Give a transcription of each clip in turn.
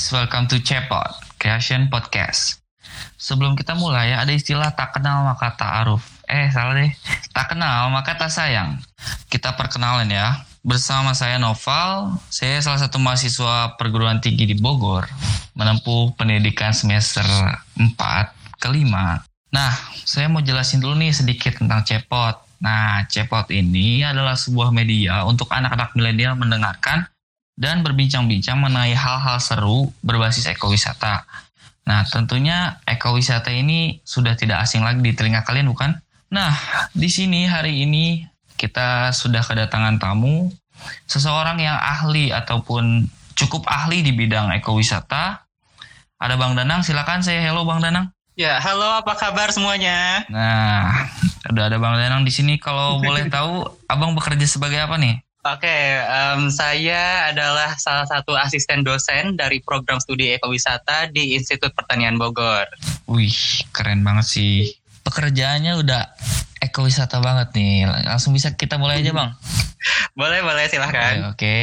guys, welcome to Cepot, Creation Podcast. Sebelum kita mulai, ada istilah tak kenal maka tak aruf. Eh, salah deh. Tak kenal maka tak sayang. Kita perkenalan ya. Bersama saya Noval, saya salah satu mahasiswa perguruan tinggi di Bogor, menempuh pendidikan semester 4 ke 5. Nah, saya mau jelasin dulu nih sedikit tentang Cepot. Nah, Cepot ini adalah sebuah media untuk anak-anak milenial mendengarkan dan berbincang-bincang mengenai hal-hal seru berbasis ekowisata. Nah, tentunya ekowisata ini sudah tidak asing lagi di telinga kalian, bukan? Nah, di sini hari ini kita sudah kedatangan tamu, seseorang yang ahli ataupun cukup ahli di bidang ekowisata. Ada Bang Danang, silakan saya hello Bang Danang. Ya, halo apa kabar semuanya? Nah, udah ada Bang Danang di sini. Kalau boleh tahu, Abang bekerja sebagai apa nih? Oke, um, saya adalah salah satu asisten dosen dari program studi ekowisata di Institut Pertanian Bogor. Wih, keren banget sih. Pekerjaannya udah ekowisata banget nih. Langsung bisa kita mulai aja, Bang. boleh, boleh, silahkan. Oke, oke.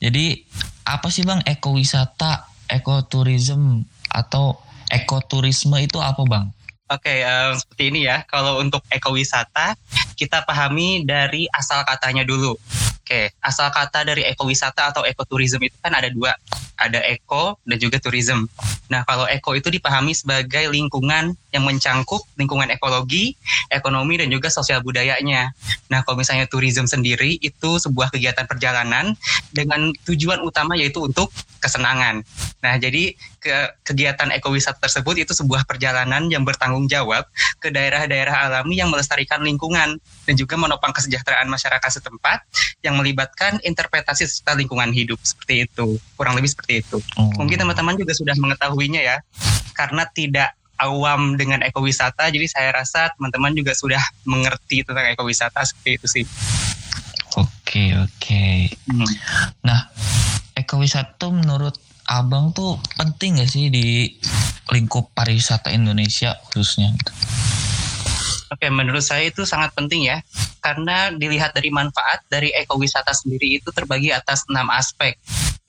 Jadi, apa sih, Bang, ekowisata, ekoturism, atau ekoturisme itu apa, Bang? Oke, um, seperti ini ya. Kalau untuk ekowisata, kita pahami dari asal katanya dulu. Oke, asal kata dari ekowisata atau ekoturism itu kan ada dua. Ada eko dan juga tourism. Nah, kalau eko itu dipahami sebagai lingkungan yang mencangkup lingkungan ekologi, ekonomi, dan juga sosial budayanya. Nah, kalau misalnya tourism sendiri itu sebuah kegiatan perjalanan dengan tujuan utama yaitu untuk kesenangan. Nah, jadi ke kegiatan ekowisata tersebut itu sebuah perjalanan yang bertanggung jawab ke daerah-daerah alami yang melestarikan lingkungan dan juga menopang kesejahteraan masyarakat setempat yang melibatkan interpretasi serta lingkungan hidup. Seperti itu. Kurang lebih seperti itu. Oh. mungkin teman-teman juga sudah mengetahuinya ya. Karena tidak awam dengan ekowisata jadi saya rasa teman-teman juga sudah mengerti tentang ekowisata seperti itu sih. Oke oke. Hmm. nah ekowisata menurut abang tuh penting gak sih di lingkup pariwisata Indonesia khususnya? Oke, menurut saya itu sangat penting ya, karena dilihat dari manfaat dari ekowisata sendiri itu terbagi atas enam aspek.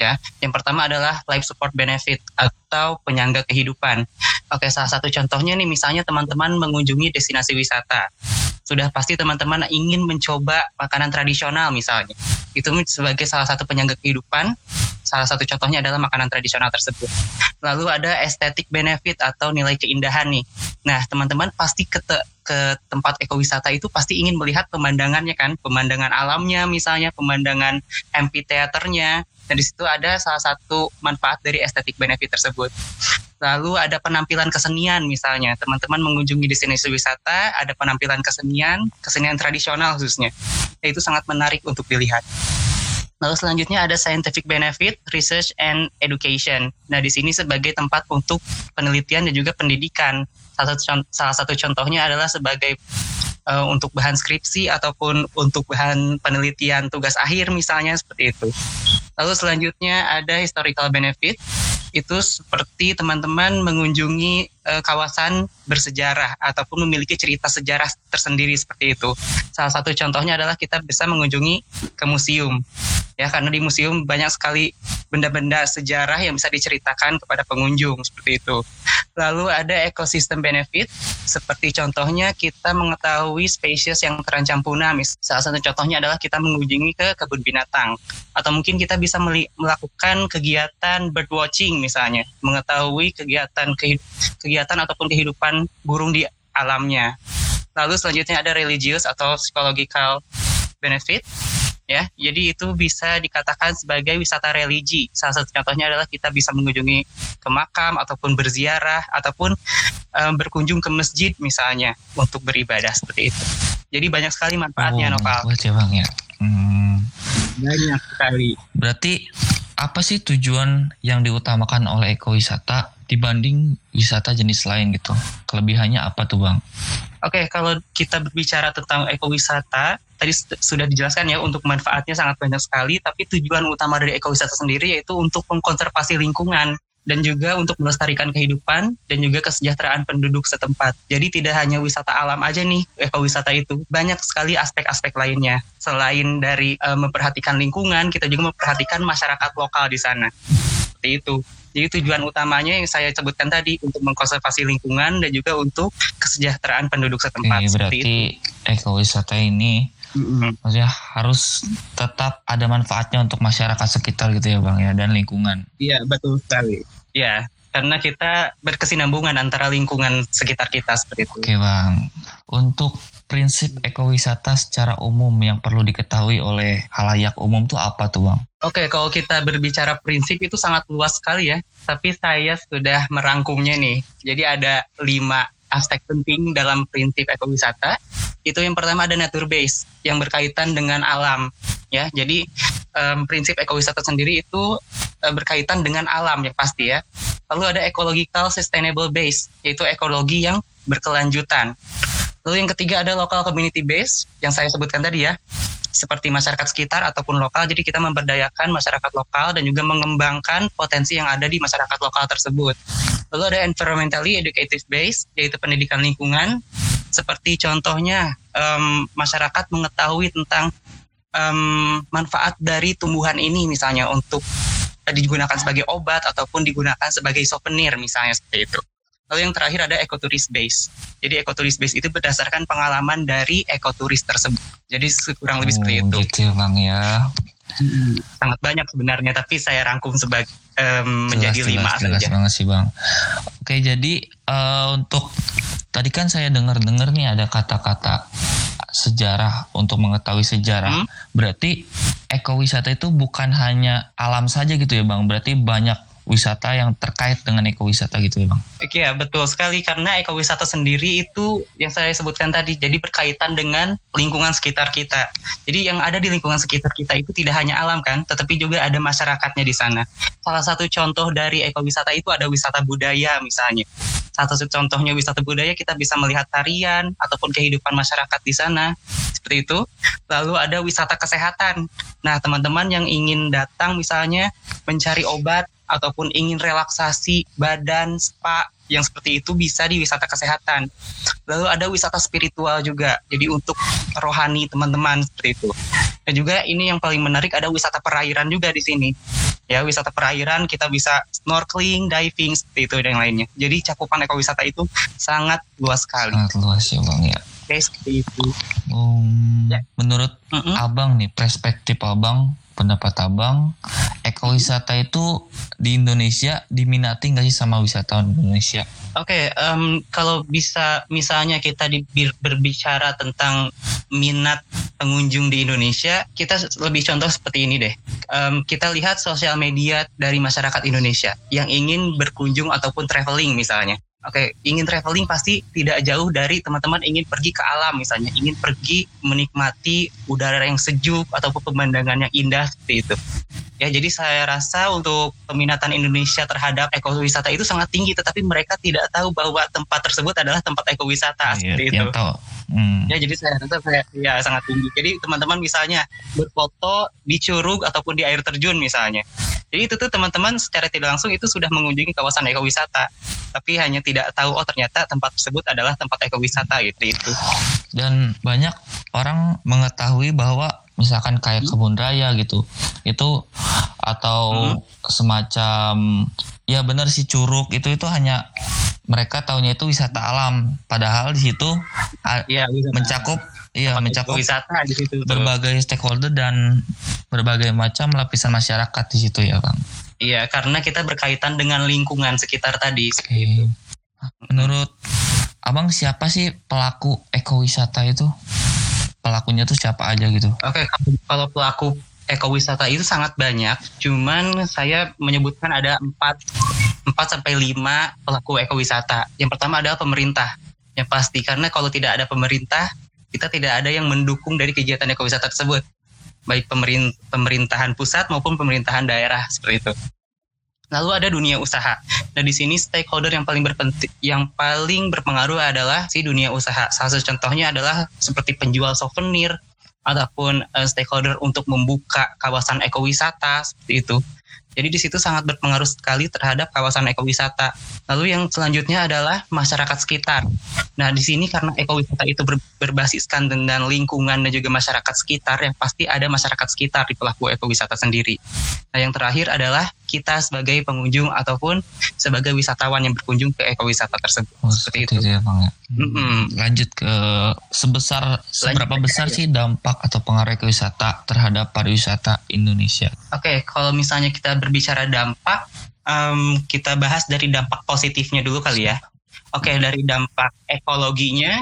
Ya, yang pertama adalah life support benefit atau penyangga kehidupan. Oke, salah satu contohnya nih, misalnya teman-teman mengunjungi destinasi wisata, sudah pasti teman-teman ingin mencoba makanan tradisional misalnya. Itu sebagai salah satu penyangga kehidupan salah satu contohnya adalah makanan tradisional tersebut. Lalu ada estetik benefit atau nilai keindahan nih. Nah, teman-teman pasti ke, te ke tempat ekowisata itu pasti ingin melihat pemandangannya kan, pemandangan alamnya misalnya, pemandangan amphitheaternya. Dan di situ ada salah satu manfaat dari estetik benefit tersebut. Lalu ada penampilan kesenian misalnya, teman-teman mengunjungi destinasi wisata, ada penampilan kesenian, kesenian tradisional khususnya. Itu sangat menarik untuk dilihat. Lalu selanjutnya ada scientific benefit, research and education. Nah, di sini sebagai tempat untuk penelitian dan juga pendidikan. Salah satu, salah satu contohnya adalah sebagai uh, untuk bahan skripsi ataupun untuk bahan penelitian tugas akhir misalnya seperti itu. Lalu selanjutnya ada historical benefit itu seperti teman-teman mengunjungi e, kawasan bersejarah ataupun memiliki cerita sejarah tersendiri seperti itu. Salah satu contohnya adalah kita bisa mengunjungi ke museum. Ya, karena di museum banyak sekali benda-benda sejarah yang bisa diceritakan kepada pengunjung seperti itu. Lalu ada ekosistem benefit seperti contohnya kita mengetahui spesies yang terancam punah. Salah satu contohnya adalah kita mengunjungi ke kebun binatang atau mungkin kita bisa melakukan kegiatan bird watching misalnya, mengetahui kegiatan kegiatan ataupun kehidupan burung di alamnya. Lalu selanjutnya ada religius atau psychological benefit ya. Jadi itu bisa dikatakan sebagai wisata religi. Salah satu contohnya adalah kita bisa mengunjungi ke makam ataupun berziarah ataupun um, berkunjung ke masjid misalnya untuk beribadah seperti itu. Jadi banyak sekali manfaatnya, oh, Nopal. Bang ya. Hmm. Banyak sekali. Berarti apa sih tujuan yang diutamakan oleh ekowisata dibanding wisata jenis lain gitu? Kelebihannya apa tuh bang? Oke, okay, kalau kita berbicara tentang ekowisata, tadi sudah dijelaskan ya untuk manfaatnya sangat banyak sekali, tapi tujuan utama dari ekowisata sendiri yaitu untuk mengkonservasi lingkungan dan juga untuk melestarikan kehidupan dan juga kesejahteraan penduduk setempat. Jadi tidak hanya wisata alam aja nih ekowisata itu, banyak sekali aspek-aspek lainnya. Selain dari uh, memperhatikan lingkungan, kita juga memperhatikan masyarakat lokal di sana. Seperti itu. Jadi tujuan utamanya yang saya sebutkan tadi untuk mengkonservasi lingkungan dan juga untuk kesejahteraan penduduk setempat. Oke, berarti ekowisata ini mm-hmm. maksudnya harus tetap ada manfaatnya untuk masyarakat sekitar gitu ya bang ya dan lingkungan. Iya betul sekali. Ya, karena kita berkesinambungan antara lingkungan sekitar kita seperti itu. Oke bang, untuk prinsip ekowisata secara umum yang perlu diketahui oleh halayak umum tuh apa tuh bang? Oke, kalau kita berbicara prinsip itu sangat luas sekali ya. Tapi saya sudah merangkumnya nih. Jadi ada lima aspek penting dalam prinsip ekowisata. Itu yang pertama ada nature base yang berkaitan dengan alam. Ya, jadi um, prinsip ekowisata sendiri itu uh, berkaitan dengan alam ya pasti ya. Lalu ada ecological sustainable base, yaitu ekologi yang berkelanjutan. Lalu yang ketiga ada local community base yang saya sebutkan tadi ya, seperti masyarakat sekitar ataupun lokal. Jadi kita memberdayakan masyarakat lokal dan juga mengembangkan potensi yang ada di masyarakat lokal tersebut. Lalu ada environmentally educative base, yaitu pendidikan lingkungan. Seperti contohnya um, masyarakat mengetahui tentang um, manfaat dari tumbuhan ini misalnya untuk digunakan sebagai obat ataupun digunakan sebagai souvenir misalnya seperti itu. Lalu yang terakhir ada ekoturis base. Jadi ekoturis base itu berdasarkan pengalaman dari ekoturis tersebut. Jadi kurang lebih oh, seperti itu. Gitu bang ya. Hmm, sangat banyak sebenarnya, tapi saya rangkum sebagai um, menjadi jelas, lima jelas, jelas banget sih bang. Oke, jadi uh, untuk tadi kan saya dengar-dengar nih ada kata-kata sejarah untuk mengetahui sejarah. Hmm? Berarti ekowisata itu bukan hanya alam saja gitu ya bang. Berarti banyak wisata yang terkait dengan ekowisata gitu ya bang? Iya betul sekali karena ekowisata sendiri itu yang saya sebutkan tadi jadi berkaitan dengan lingkungan sekitar kita. Jadi yang ada di lingkungan sekitar kita itu tidak hanya alam kan, tetapi juga ada masyarakatnya di sana. Salah satu contoh dari ekowisata itu ada wisata budaya misalnya. Salah satu contohnya wisata budaya kita bisa melihat tarian ataupun kehidupan masyarakat di sana seperti itu. Lalu ada wisata kesehatan. Nah teman-teman yang ingin datang misalnya mencari obat ataupun ingin relaksasi badan, spa yang seperti itu bisa di wisata kesehatan. Lalu ada wisata spiritual juga. Jadi untuk rohani teman-teman seperti itu. Dan juga ini yang paling menarik ada wisata perairan juga di sini. Ya, wisata perairan kita bisa snorkeling, diving seperti itu dan lainnya. Jadi cakupan ekowisata itu sangat luas sekali. Sangat luas ya, Bang ya. Oke, seperti itu. Um, ya. Menurut mm -mm. Abang nih, perspektif Abang pendapat abang ekowisata itu di Indonesia diminati nggak sih sama wisatawan Indonesia? Oke, okay, um, kalau bisa misalnya kita di, berbicara tentang minat pengunjung di Indonesia, kita lebih contoh seperti ini deh. Um, kita lihat sosial media dari masyarakat Indonesia yang ingin berkunjung ataupun traveling misalnya. Oke, okay, ingin traveling pasti tidak jauh dari teman-teman ingin pergi ke alam misalnya, ingin pergi menikmati udara yang sejuk ataupun pemandangan yang indah seperti itu. Ya, jadi saya rasa untuk peminatan Indonesia terhadap ekowisata itu sangat tinggi, tetapi mereka tidak tahu bahwa tempat tersebut adalah tempat ekowisata iya, seperti itu. Tahu. Hmm. Ya, jadi saya rasa saya ya sangat tinggi. Jadi teman-teman misalnya berfoto di curug ataupun di air terjun misalnya. Jadi itu tuh teman-teman secara tidak langsung itu sudah mengunjungi kawasan ekowisata, tapi hanya tidak tahu oh ternyata tempat tersebut adalah tempat ekowisata gitu itu. Dan banyak orang mengetahui bahwa misalkan kayak kebun raya gitu itu atau hmm. semacam ya benar sih curug itu itu hanya mereka tahunya itu wisata alam. Padahal di situ ya, mencakup iya mencakup wisata di situ berbagai stakeholder dan berbagai macam lapisan masyarakat di situ ya bang iya karena kita berkaitan dengan lingkungan sekitar tadi okay. menurut abang siapa sih pelaku ekowisata itu pelakunya tuh siapa aja gitu? Oke, okay, kalau pelaku ekowisata itu sangat banyak. Cuman saya menyebutkan ada empat empat sampai lima pelaku ekowisata. Yang pertama adalah pemerintah. Yang pasti karena kalau tidak ada pemerintah, kita tidak ada yang mendukung dari kegiatan ekowisata tersebut. Baik pemerintahan pusat maupun pemerintahan daerah seperti itu. Lalu ada dunia usaha. Nah di sini stakeholder yang paling berpenting, yang paling berpengaruh adalah si dunia usaha. Salah satu contohnya adalah seperti penjual souvenir ataupun uh, stakeholder untuk membuka kawasan ekowisata seperti itu. Jadi di situ sangat berpengaruh sekali terhadap kawasan ekowisata. Lalu yang selanjutnya adalah masyarakat sekitar. Nah, di sini karena ekowisata itu ber, berbasiskan dengan lingkungan dan juga masyarakat sekitar, yang pasti ada masyarakat sekitar di pelaku ekowisata sendiri. Nah, yang terakhir adalah kita sebagai pengunjung ataupun sebagai wisatawan yang berkunjung ke ekowisata tersebut. Oh, seperti, seperti itu. ya, Bang. Ya. Mm -mm. Lanjut ke sebesar seberapa besar ya. sih dampak atau pengaruh ekowisata terhadap pariwisata Indonesia? Oke, okay, kalau misalnya kita berbicara dampak, um, kita bahas dari dampak positifnya dulu kali ya. Oke, okay, dari dampak ekologinya.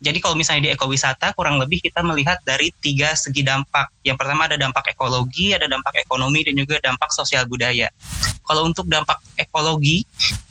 Jadi kalau misalnya di ekowisata kurang lebih kita melihat dari tiga segi dampak. Yang pertama ada dampak ekologi, ada dampak ekonomi dan juga dampak sosial budaya. Kalau untuk dampak ekologi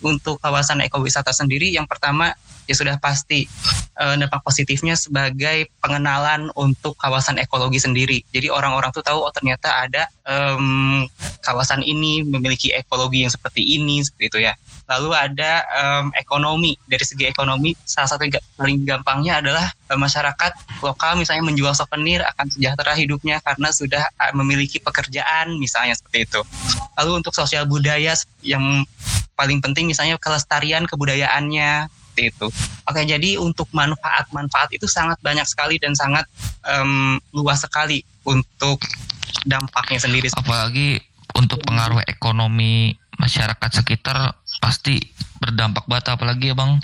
untuk kawasan ekowisata sendiri yang pertama ya sudah pasti uh, dampak positifnya sebagai pengenalan untuk kawasan ekologi sendiri. Jadi orang-orang tuh tahu oh ternyata ada um, kawasan ini memiliki ekologi yang seperti ini seperti itu ya. Lalu ada um, ekonomi dari segi ekonomi salah satu yang paling gampangnya adalah uh, masyarakat lokal misalnya menjual souvenir akan sejahtera hidupnya karena sudah memiliki pekerjaan misalnya seperti itu. Lalu untuk sosial budaya yang paling penting misalnya kelestarian kebudayaannya itu. Oke, jadi untuk manfaat-manfaat itu sangat banyak sekali dan sangat um, luas sekali untuk dampaknya sendiri. Apalagi untuk pengaruh ekonomi masyarakat sekitar pasti berdampak banget apalagi ya bang.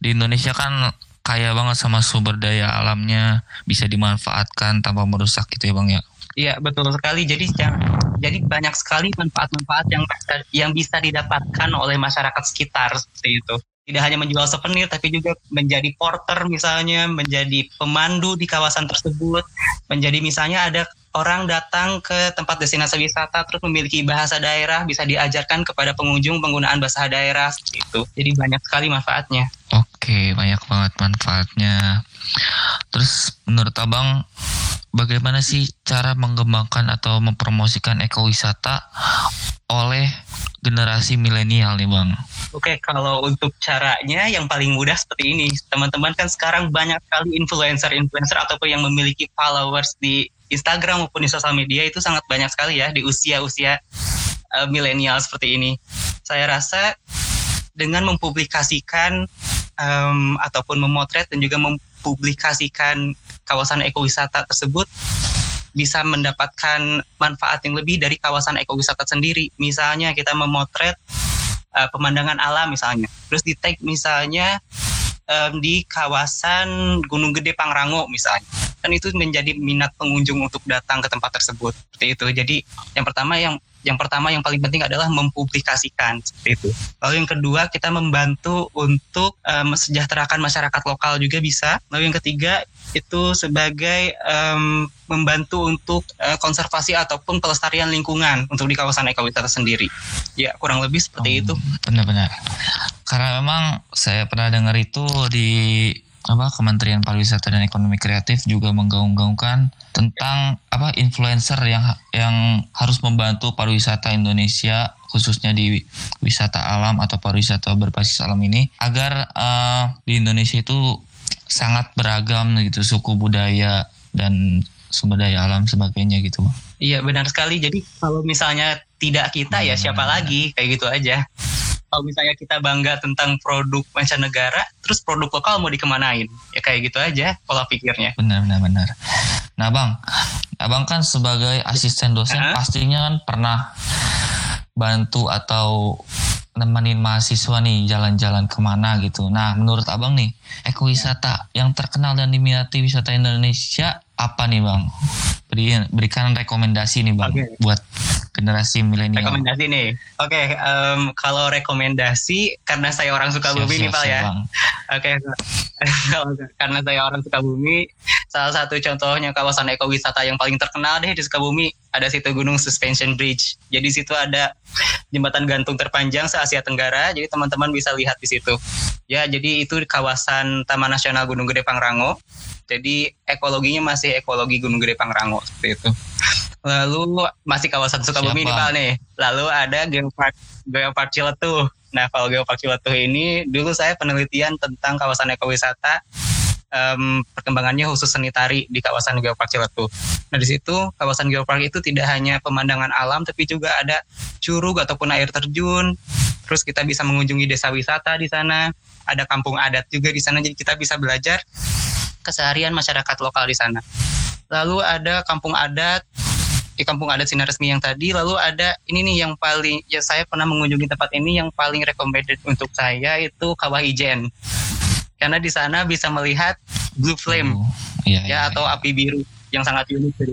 Di Indonesia kan kaya banget sama sumber daya alamnya bisa dimanfaatkan tanpa merusak gitu ya bang ya. Iya betul sekali. Jadi jadi banyak sekali manfaat-manfaat yang yang bisa didapatkan oleh masyarakat sekitar seperti itu. Tidak hanya menjual souvenir tapi juga menjadi porter misalnya, menjadi pemandu di kawasan tersebut, menjadi misalnya ada orang datang ke tempat destinasi wisata terus memiliki bahasa daerah bisa diajarkan kepada pengunjung penggunaan bahasa daerah itu. Jadi banyak sekali manfaatnya. Oke, banyak banget manfaatnya. Terus menurut Abang bagaimana sih cara mengembangkan atau mempromosikan ekowisata oleh generasi milenial nih bang? Oke, kalau untuk caranya yang paling mudah seperti ini. Teman-teman kan sekarang banyak sekali influencer-influencer ataupun yang memiliki followers di Instagram maupun di sosial media itu sangat banyak sekali ya di usia-usia uh, milenial seperti ini. Saya rasa dengan mempublikasikan um, ataupun memotret dan juga mempublikasikan kawasan ekowisata tersebut bisa mendapatkan manfaat yang lebih dari kawasan ekowisata sendiri. Misalnya kita memotret uh, pemandangan alam misalnya, terus di tag misalnya um, di kawasan Gunung Gede Pangrango misalnya. Kan itu menjadi minat pengunjung untuk datang ke tempat tersebut. Seperti itu. Jadi yang pertama yang yang pertama yang paling penting adalah mempublikasikan seperti itu. Lalu yang kedua kita membantu untuk uh, mesejahterakan masyarakat lokal juga bisa. Lalu yang ketiga itu sebagai um, membantu untuk uh, konservasi ataupun pelestarian lingkungan untuk di kawasan ekowisata sendiri. Ya kurang lebih seperti oh, itu. Benar-benar. Karena memang saya pernah dengar itu di apa Kementerian Pariwisata dan Ekonomi Kreatif juga menggaung-gaungkan tentang apa influencer yang yang harus membantu pariwisata Indonesia khususnya di wisata alam atau pariwisata berbasis alam ini agar uh, di Indonesia itu sangat beragam gitu suku budaya dan sumber daya alam sebagainya gitu. Iya benar sekali. Jadi kalau misalnya tidak kita ya siapa hmm. lagi kayak gitu aja kalau misalnya kita bangga tentang produk mancanegara, terus produk lokal mau dikemanain? Ya kayak gitu aja pola pikirnya. Benar, benar, benar. Nah bang, abang kan sebagai asisten dosen uh -huh. pastinya kan pernah bantu atau nemenin mahasiswa nih jalan-jalan ke mana gitu. Nah, menurut abang nih, ekowisata yang terkenal dan diminati wisata Indonesia apa nih bang? Beri, berikan rekomendasi nih bang okay. buat generasi milenial. Rekomendasi nih, oke. Okay, um, kalau rekomendasi karena saya orang suka bumi nih pak ya. Oke, okay. karena saya orang suka bumi, salah satu contohnya kawasan ekowisata yang paling terkenal deh di Sukabumi ada situ Gunung Suspension Bridge. Jadi situ ada jembatan gantung terpanjang se Asia Tenggara. Jadi teman-teman bisa lihat di situ. Ya, jadi itu kawasan Taman Nasional Gunung Gede Pangrango. Jadi ekologinya masih ekologi Gunung Gede Pangrango seperti itu. Lalu masih kawasan Sukabumi nih Pak nih. Lalu ada Geopark Geopark Ciletuh. Nah, kalau Geopark Ciletuh ini dulu saya penelitian tentang kawasan ekowisata um, perkembangannya khusus seni tari di kawasan Geopark Ciletuh. Nah di situ kawasan Geopark itu tidak hanya pemandangan alam tapi juga ada curug ataupun air terjun. Terus kita bisa mengunjungi desa wisata di sana, ada kampung adat juga di sana jadi kita bisa belajar keseharian masyarakat lokal di sana. Lalu ada kampung adat di kampung adat sinar resmi yang tadi lalu ada ini nih yang paling ya saya pernah mengunjungi tempat ini yang paling recommended untuk saya itu Kawah Ijen karena di sana bisa melihat blue flame oh, iya, ya iya, atau iya. api biru yang sangat unik dari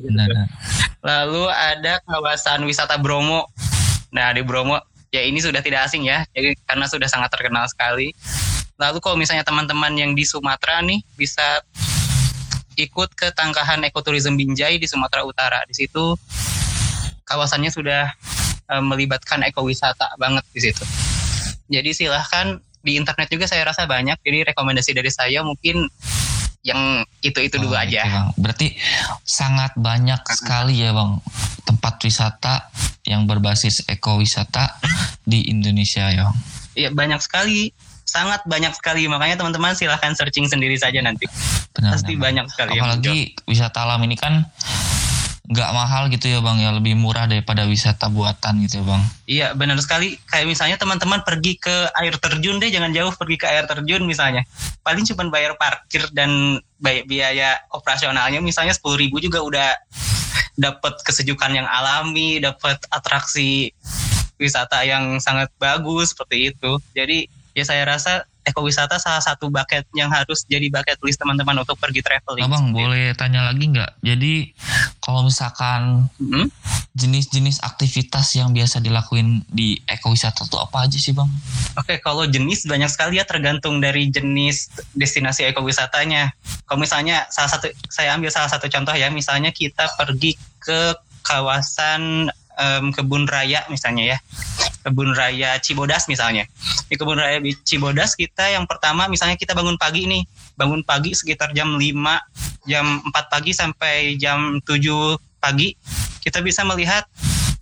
Lalu ada kawasan wisata Bromo. Nah, di Bromo ya ini sudah tidak asing ya, jadi karena sudah sangat terkenal sekali. Lalu kalau misalnya teman-teman yang di Sumatera nih bisa ikut ke Tangkahan Ekoturism Binjai di Sumatera Utara. Di situ kawasannya sudah e, melibatkan ekowisata banget di situ. Jadi silahkan di internet juga saya rasa banyak. Jadi rekomendasi dari saya mungkin yang itu-itu oh, dulu aja. bang. Berarti sangat banyak sekali ya bang tempat wisata yang berbasis ekowisata di Indonesia ya. Iya banyak sekali sangat banyak sekali. Makanya teman-teman silahkan searching sendiri saja nanti. Benar, pasti benar. banyak sekali apalagi wisata alam ini kan nggak mahal gitu ya bang ya. Lebih murah daripada wisata buatan gitu ya bang. Iya benar sekali. Kayak misalnya teman-teman pergi ke air terjun deh jangan jauh pergi ke air terjun misalnya. Paling cuma bayar parkir dan biaya operasionalnya. Misalnya sepuluh ribu juga udah dapat kesejukan yang alami dapat atraksi wisata yang sangat bagus seperti itu. Jadi ya saya rasa ekowisata salah satu bucket yang harus jadi bucket list teman-teman untuk pergi traveling. Abang boleh tanya lagi nggak? Jadi kalau misalkan mm-hmm. jenis-jenis aktivitas yang biasa dilakuin di ekowisata itu apa aja sih bang? Oke kalau jenis banyak sekali ya tergantung dari jenis destinasi ekowisatanya. Kalau misalnya salah satu saya ambil salah satu contoh ya misalnya kita pergi ke kawasan um, kebun raya misalnya ya kebun raya Cibodas misalnya. Di kebun raya Cibodas kita yang pertama misalnya kita bangun pagi nih. Bangun pagi sekitar jam 5 jam 4 pagi sampai jam 7 pagi kita bisa melihat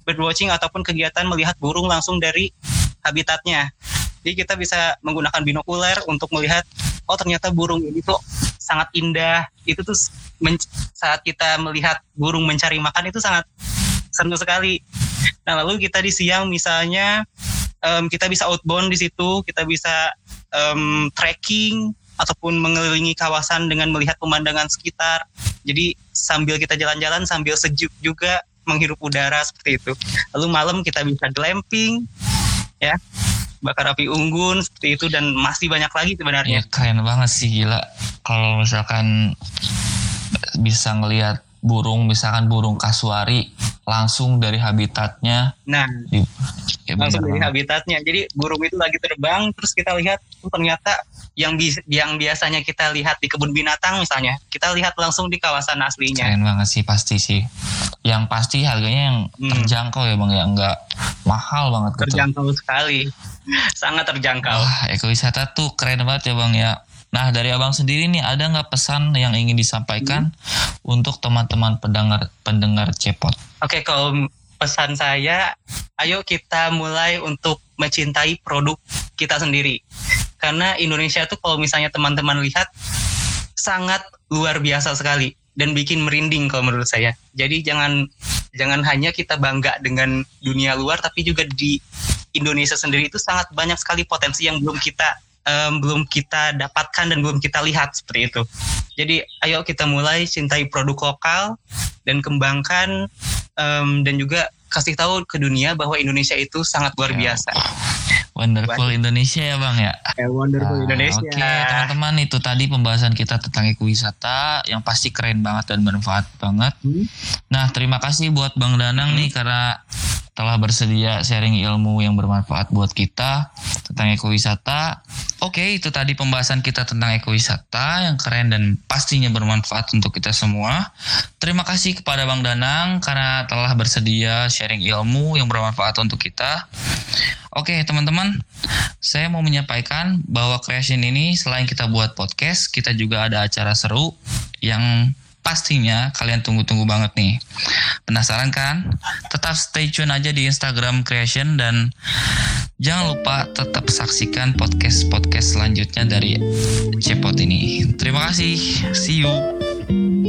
birdwatching ataupun kegiatan melihat burung langsung dari habitatnya. Jadi kita bisa menggunakan binokuler untuk melihat oh ternyata burung ini tuh sangat indah. Itu tuh saat kita melihat burung mencari makan itu sangat seru sekali. Nah lalu kita di siang misalnya um, kita bisa outbound di situ, kita bisa um, trekking ataupun mengelilingi kawasan dengan melihat pemandangan sekitar. Jadi sambil kita jalan-jalan sambil sejuk juga menghirup udara seperti itu. Lalu malam kita bisa glamping, ya bakar api unggun seperti itu dan masih banyak lagi sebenarnya. Ya, keren banget sih gila. Kalau misalkan bisa ngelihat burung misalkan burung kasuari langsung dari habitatnya. Nah di, ya langsung dari habitatnya. Jadi burung itu lagi terbang terus kita lihat oh, ternyata yang bi yang biasanya kita lihat di kebun binatang misalnya kita lihat langsung di kawasan aslinya. Keren banget sih pasti sih. Yang pasti harganya yang hmm. terjangkau ya bang ya. Nggak mahal banget terjangkau gitu. sekali. Sangat terjangkau. Wah ekowisata tuh keren banget ya bang ya Nah dari abang sendiri nih ada nggak pesan yang ingin disampaikan hmm. untuk teman-teman pendengar pendengar cepot? Oke kalau pesan saya, ayo kita mulai untuk mencintai produk kita sendiri. Karena Indonesia tuh kalau misalnya teman-teman lihat sangat luar biasa sekali dan bikin merinding kalau menurut saya. Jadi jangan jangan hanya kita bangga dengan dunia luar tapi juga di Indonesia sendiri itu sangat banyak sekali potensi yang belum kita um, belum kita dapatkan dan belum kita lihat seperti itu. Jadi ayo kita mulai cintai produk lokal dan kembangkan um, dan juga kasih tahu ke dunia bahwa Indonesia itu sangat luar ya. biasa. Wonderful Indonesia ya bang ya. Eh, wonderful nah, Indonesia. Oke okay, teman-teman itu tadi pembahasan kita tentang ekowisata yang pasti keren banget dan bermanfaat banget. Hmm. Nah terima kasih buat bang Danang hmm. nih karena telah bersedia sharing ilmu yang bermanfaat buat kita tentang ekowisata. Oke, itu tadi pembahasan kita tentang ekowisata yang keren dan pastinya bermanfaat untuk kita semua. Terima kasih kepada Bang Danang karena telah bersedia sharing ilmu yang bermanfaat untuk kita. Oke, teman-teman, saya mau menyampaikan bahwa Creation ini selain kita buat podcast, kita juga ada acara seru yang pastinya kalian tunggu-tunggu banget nih. Penasaran kan? Tetap stay tune aja di Instagram Creation dan jangan lupa tetap saksikan podcast-podcast selanjutnya dari Cepot ini. Terima kasih. See you.